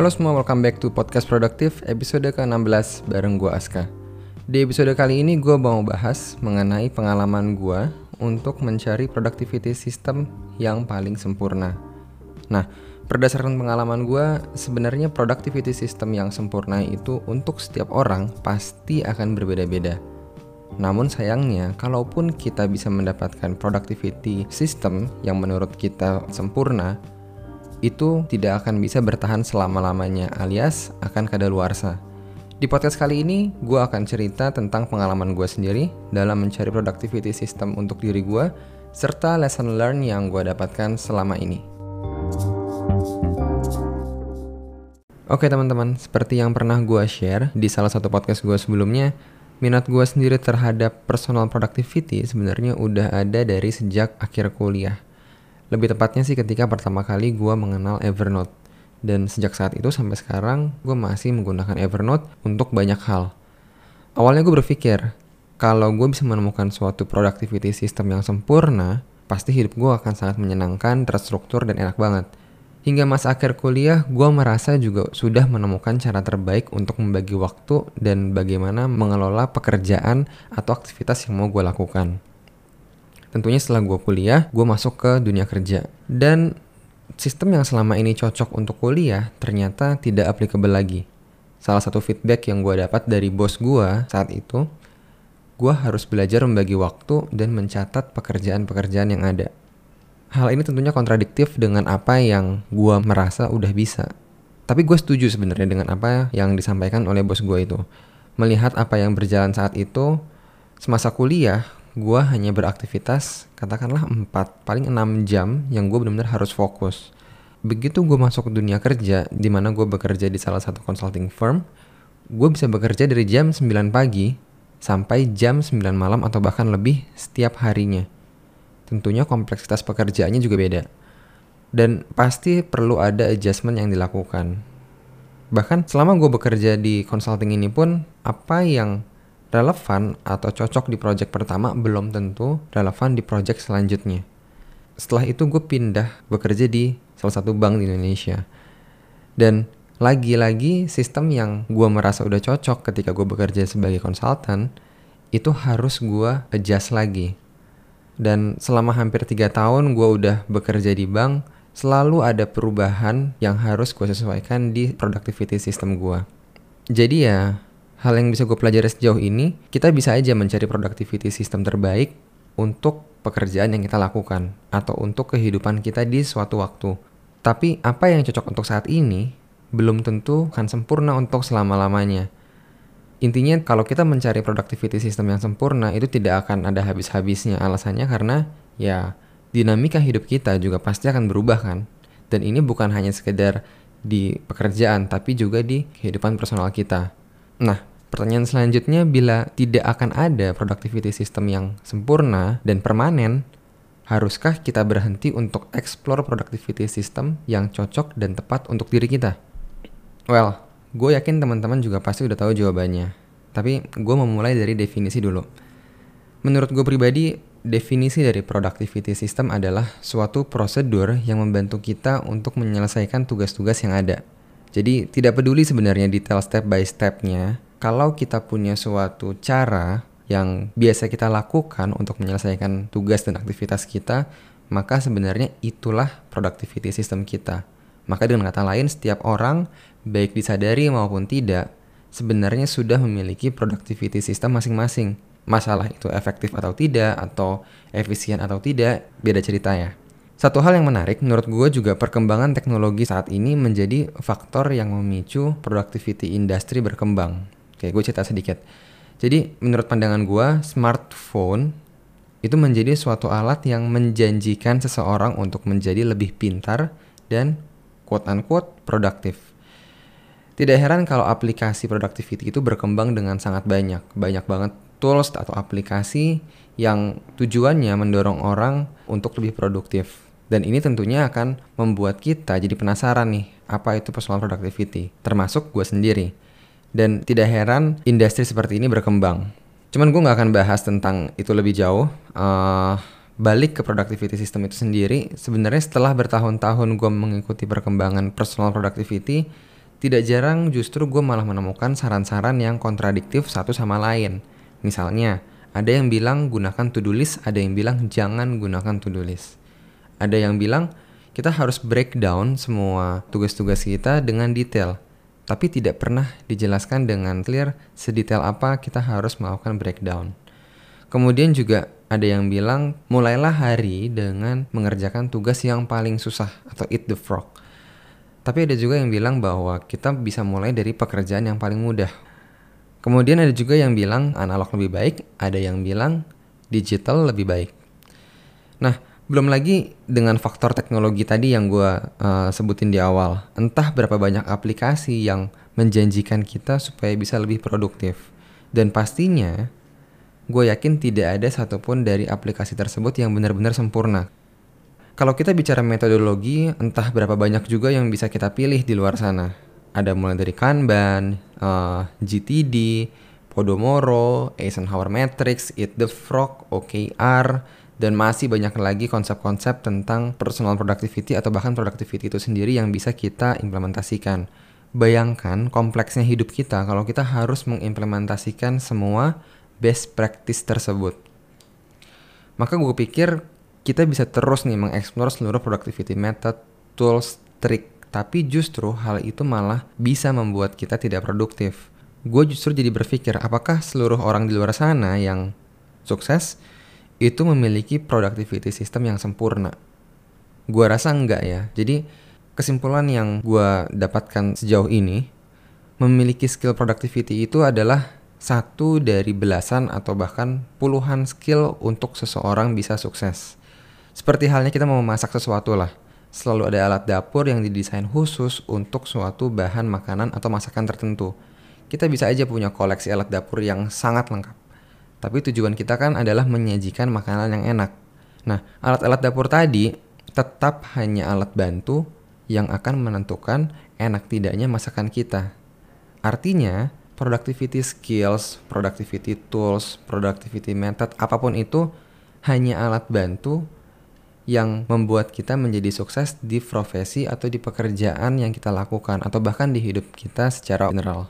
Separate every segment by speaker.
Speaker 1: Halo semua, welcome back to Podcast Produktif episode ke-16 bareng gue Aska. Di episode kali ini gue mau bahas mengenai pengalaman gue untuk mencari productivity system yang paling sempurna. Nah, berdasarkan pengalaman gue, sebenarnya productivity system yang sempurna itu untuk setiap orang pasti akan berbeda-beda. Namun sayangnya, kalaupun kita bisa mendapatkan productivity system yang menurut kita sempurna, itu tidak akan bisa bertahan selama-lamanya alias akan kadaluarsa. Di podcast kali ini, gue akan cerita tentang pengalaman gue sendiri dalam mencari productivity system untuk diri gue, serta lesson learn yang gue dapatkan selama ini. Oke teman-teman, seperti yang pernah gue share di salah satu podcast gue sebelumnya, minat gue sendiri terhadap personal productivity sebenarnya udah ada dari sejak akhir kuliah. Lebih tepatnya sih ketika pertama kali gue mengenal Evernote. Dan sejak saat itu sampai sekarang gue masih menggunakan Evernote untuk banyak hal. Awalnya gue berpikir, kalau gue bisa menemukan suatu productivity system yang sempurna, pasti hidup gue akan sangat menyenangkan, terstruktur, dan enak banget. Hingga masa akhir kuliah, gue merasa juga sudah menemukan cara terbaik untuk membagi waktu dan bagaimana mengelola pekerjaan atau aktivitas yang mau gue lakukan. Tentunya setelah gue kuliah, gue masuk ke dunia kerja. Dan sistem yang selama ini cocok untuk kuliah ternyata tidak applicable lagi. Salah satu feedback yang gue dapat dari bos gue saat itu, gue harus belajar membagi waktu dan mencatat pekerjaan-pekerjaan yang ada. Hal ini tentunya kontradiktif dengan apa yang gue merasa udah bisa. Tapi gue setuju sebenarnya dengan apa yang disampaikan oleh bos gue itu. Melihat apa yang berjalan saat itu, semasa kuliah, gue hanya beraktivitas katakanlah 4 paling 6 jam yang gue benar-benar harus fokus. Begitu gue masuk ke dunia kerja, di mana gue bekerja di salah satu consulting firm, gue bisa bekerja dari jam 9 pagi sampai jam 9 malam atau bahkan lebih setiap harinya. Tentunya kompleksitas pekerjaannya juga beda. Dan pasti perlu ada adjustment yang dilakukan. Bahkan selama gue bekerja di consulting ini pun, apa yang relevan atau cocok di project pertama belum tentu relevan di project selanjutnya. Setelah itu gue pindah bekerja di salah satu bank di Indonesia. Dan lagi-lagi sistem yang gue merasa udah cocok ketika gue bekerja sebagai konsultan itu harus gue adjust lagi. Dan selama hampir tiga tahun gue udah bekerja di bank, selalu ada perubahan yang harus gue sesuaikan di productivity system gue. Jadi ya, hal yang bisa gue pelajari sejauh ini, kita bisa aja mencari productivity system terbaik untuk pekerjaan yang kita lakukan atau untuk kehidupan kita di suatu waktu. Tapi apa yang cocok untuk saat ini belum tentu akan sempurna untuk selama-lamanya. Intinya kalau kita mencari productivity system yang sempurna itu tidak akan ada habis-habisnya. Alasannya karena ya dinamika hidup kita juga pasti akan berubah kan. Dan ini bukan hanya sekedar di pekerjaan tapi juga di kehidupan personal kita. Nah, Pertanyaan selanjutnya, bila tidak akan ada productivity system yang sempurna dan permanen, haruskah kita berhenti untuk explore productivity system yang cocok dan tepat untuk diri kita? Well, gue yakin teman-teman juga pasti udah tahu jawabannya. Tapi gue memulai dari definisi dulu. Menurut gue pribadi, definisi dari productivity system adalah suatu prosedur yang membantu kita untuk menyelesaikan tugas-tugas yang ada. Jadi tidak peduli sebenarnya detail step by stepnya, kalau kita punya suatu cara yang biasa kita lakukan untuk menyelesaikan tugas dan aktivitas kita, maka sebenarnya itulah productivity system kita. Maka dengan kata lain, setiap orang, baik disadari maupun tidak, sebenarnya sudah memiliki productivity system masing-masing. Masalah itu efektif atau tidak, atau efisien atau tidak, beda cerita ya. Satu hal yang menarik, menurut gue juga perkembangan teknologi saat ini menjadi faktor yang memicu productivity industri berkembang. Oke, gue cerita sedikit. Jadi menurut pandangan gue, smartphone itu menjadi suatu alat yang menjanjikan seseorang untuk menjadi lebih pintar dan quote-unquote produktif. Tidak heran kalau aplikasi productivity itu berkembang dengan sangat banyak. Banyak banget tools atau aplikasi yang tujuannya mendorong orang untuk lebih produktif. Dan ini tentunya akan membuat kita jadi penasaran nih, apa itu personal productivity, termasuk gue sendiri. Dan tidak heran industri seperti ini berkembang. Cuman gue gak akan bahas tentang itu lebih jauh. Uh, balik ke productivity system itu sendiri, sebenarnya setelah bertahun-tahun gue mengikuti perkembangan personal productivity, Tidak jarang justru gue malah menemukan saran-saran yang kontradiktif satu sama lain. Misalnya, ada yang bilang gunakan to-do list, ada yang bilang jangan gunakan to-do list. Ada yang bilang kita harus breakdown semua tugas-tugas kita dengan detail, tapi tidak pernah dijelaskan dengan clear sedetail apa kita harus melakukan breakdown. Kemudian juga ada yang bilang mulailah hari dengan mengerjakan tugas yang paling susah atau eat the frog. Tapi ada juga yang bilang bahwa kita bisa mulai dari pekerjaan yang paling mudah. Kemudian ada juga yang bilang analog lebih baik, ada yang bilang digital lebih baik. Nah, belum lagi dengan faktor teknologi tadi yang gue uh, sebutin di awal. Entah berapa banyak aplikasi yang menjanjikan kita supaya bisa lebih produktif. Dan pastinya, gue yakin tidak ada satupun dari aplikasi tersebut yang benar-benar sempurna kalau kita bicara metodologi, entah berapa banyak juga yang bisa kita pilih di luar sana. Ada mulai dari Kanban, uh, eh, GTD, Podomoro, Eisenhower Matrix, Eat the Frog, OKR, dan masih banyak lagi konsep-konsep tentang personal productivity atau bahkan productivity itu sendiri yang bisa kita implementasikan. Bayangkan kompleksnya hidup kita kalau kita harus mengimplementasikan semua best practice tersebut. Maka gue pikir kita bisa terus nih mengeksplor seluruh productivity method, tools, trik, tapi justru hal itu malah bisa membuat kita tidak produktif. Gue justru jadi berpikir, apakah seluruh orang di luar sana yang sukses itu memiliki productivity system yang sempurna? Gue rasa enggak ya. Jadi kesimpulan yang gue dapatkan sejauh ini, memiliki skill productivity itu adalah satu dari belasan atau bahkan puluhan skill untuk seseorang bisa sukses. Seperti halnya kita mau memasak sesuatu lah. Selalu ada alat dapur yang didesain khusus untuk suatu bahan makanan atau masakan tertentu. Kita bisa aja punya koleksi alat dapur yang sangat lengkap. Tapi tujuan kita kan adalah menyajikan makanan yang enak. Nah, alat-alat dapur tadi tetap hanya alat bantu yang akan menentukan enak tidaknya masakan kita. Artinya, productivity skills, productivity tools, productivity method, apa pun itu hanya alat bantu yang membuat kita menjadi sukses di profesi atau di pekerjaan yang kita lakukan atau bahkan di hidup kita secara general.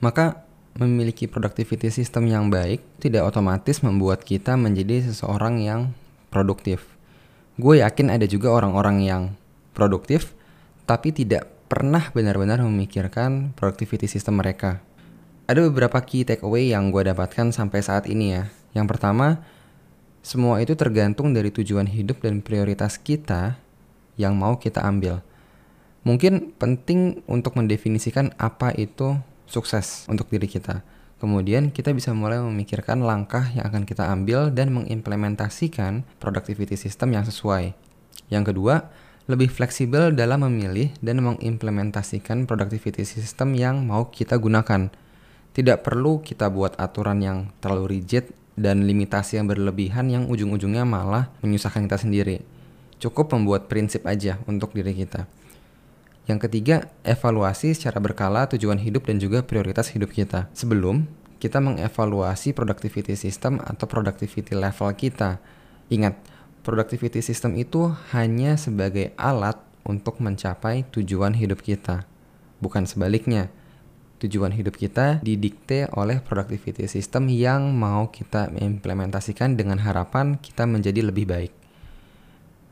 Speaker 1: Maka memiliki productivity system yang baik tidak otomatis membuat kita menjadi seseorang yang produktif. Gue yakin ada juga orang-orang yang produktif tapi tidak pernah benar-benar memikirkan productivity system mereka. Ada beberapa key takeaway yang gue dapatkan sampai saat ini ya. Yang pertama, semua itu tergantung dari tujuan hidup dan prioritas kita yang mau kita ambil. Mungkin penting untuk mendefinisikan apa itu sukses untuk diri kita. Kemudian kita bisa mulai memikirkan langkah yang akan kita ambil dan mengimplementasikan productivity system yang sesuai. Yang kedua, lebih fleksibel dalam memilih dan mengimplementasikan productivity system yang mau kita gunakan. Tidak perlu kita buat aturan yang terlalu rigid dan limitasi yang berlebihan yang ujung-ujungnya malah menyusahkan kita sendiri. Cukup membuat prinsip aja untuk diri kita. Yang ketiga, evaluasi secara berkala tujuan hidup dan juga prioritas hidup kita. Sebelum kita mengevaluasi productivity system atau productivity level kita. Ingat, productivity system itu hanya sebagai alat untuk mencapai tujuan hidup kita, bukan sebaliknya tujuan hidup kita didikte oleh productivity system yang mau kita implementasikan dengan harapan kita menjadi lebih baik.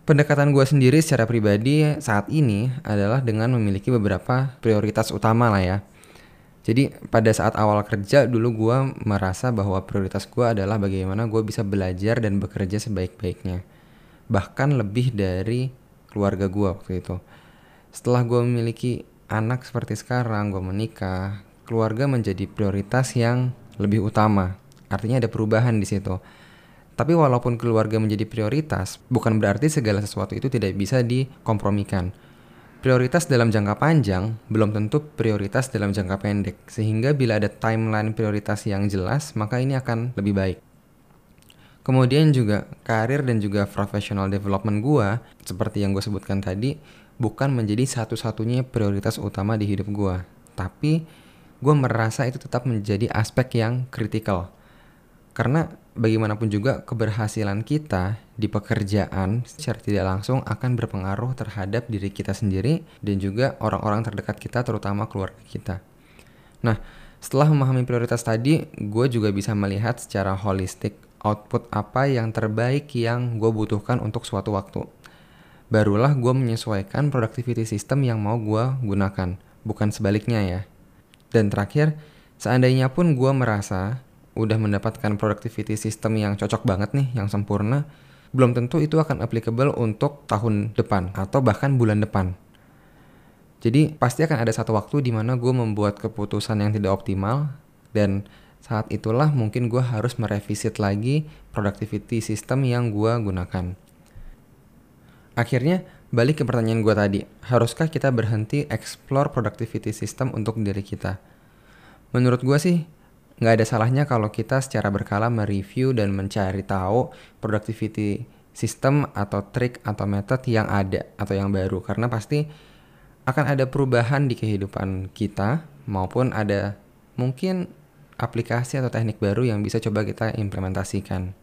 Speaker 1: Pendekatan gue sendiri secara pribadi saat ini adalah dengan memiliki beberapa prioritas utama lah ya. Jadi pada saat awal kerja dulu gue merasa bahwa prioritas gue adalah bagaimana gue bisa belajar dan bekerja sebaik-baiknya. Bahkan lebih dari keluarga gue waktu itu. Setelah gue memiliki anak seperti sekarang, gue menikah, keluarga menjadi prioritas yang lebih utama. Artinya ada perubahan di situ. Tapi walaupun keluarga menjadi prioritas, bukan berarti segala sesuatu itu tidak bisa dikompromikan. Prioritas dalam jangka panjang belum tentu prioritas dalam jangka pendek, sehingga bila ada timeline prioritas yang jelas, maka ini akan lebih baik. Kemudian juga karir dan juga professional development gua, seperti yang gue sebutkan tadi, bukan menjadi satu-satunya prioritas utama di hidup gue. Tapi gue merasa itu tetap menjadi aspek yang kritikal. Karena bagaimanapun juga keberhasilan kita di pekerjaan secara tidak langsung akan berpengaruh terhadap diri kita sendiri dan juga orang-orang terdekat kita terutama keluarga kita. Nah, setelah memahami prioritas tadi, gue juga bisa melihat secara holistik output apa yang terbaik yang gue butuhkan untuk suatu waktu. Barulah gue menyesuaikan productivity system yang mau gue gunakan, bukan sebaliknya ya. Dan terakhir, seandainya pun gue merasa udah mendapatkan productivity system yang cocok banget nih, yang sempurna, belum tentu itu akan applicable untuk tahun depan atau bahkan bulan depan. Jadi pasti akan ada satu waktu di mana gue membuat keputusan yang tidak optimal dan saat itulah mungkin gue harus merevisit lagi productivity system yang gue gunakan. Akhirnya balik ke pertanyaan gue tadi, haruskah kita berhenti explore productivity system untuk diri kita? Menurut gue sih nggak ada salahnya kalau kita secara berkala mereview dan mencari tahu productivity system atau trik atau metode yang ada atau yang baru karena pasti akan ada perubahan di kehidupan kita maupun ada mungkin aplikasi atau teknik baru yang bisa coba kita implementasikan.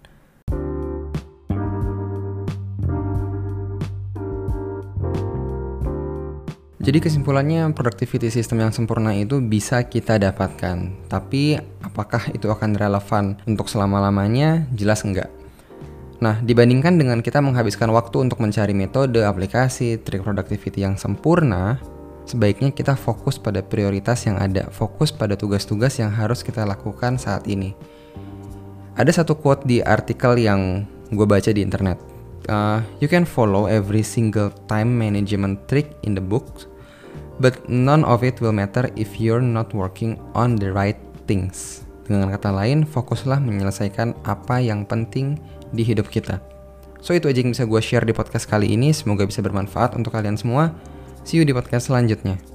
Speaker 1: Jadi kesimpulannya productivity system yang sempurna itu bisa kita dapatkan. Tapi apakah itu akan relevan untuk selama-lamanya? Jelas enggak. Nah, dibandingkan dengan kita menghabiskan waktu untuk mencari metode, aplikasi, trik productivity yang sempurna, sebaiknya kita fokus pada prioritas yang ada, fokus pada tugas-tugas yang harus kita lakukan saat ini. Ada satu quote di artikel yang gue baca di internet. Uh, you can follow every single time management trick in the book, but none of it will matter if you're not working on the right things. Dengan kata lain, fokuslah menyelesaikan apa yang penting di hidup kita. So itu aja yang bisa gue share di podcast kali ini. Semoga bisa bermanfaat untuk kalian semua. See you di podcast selanjutnya.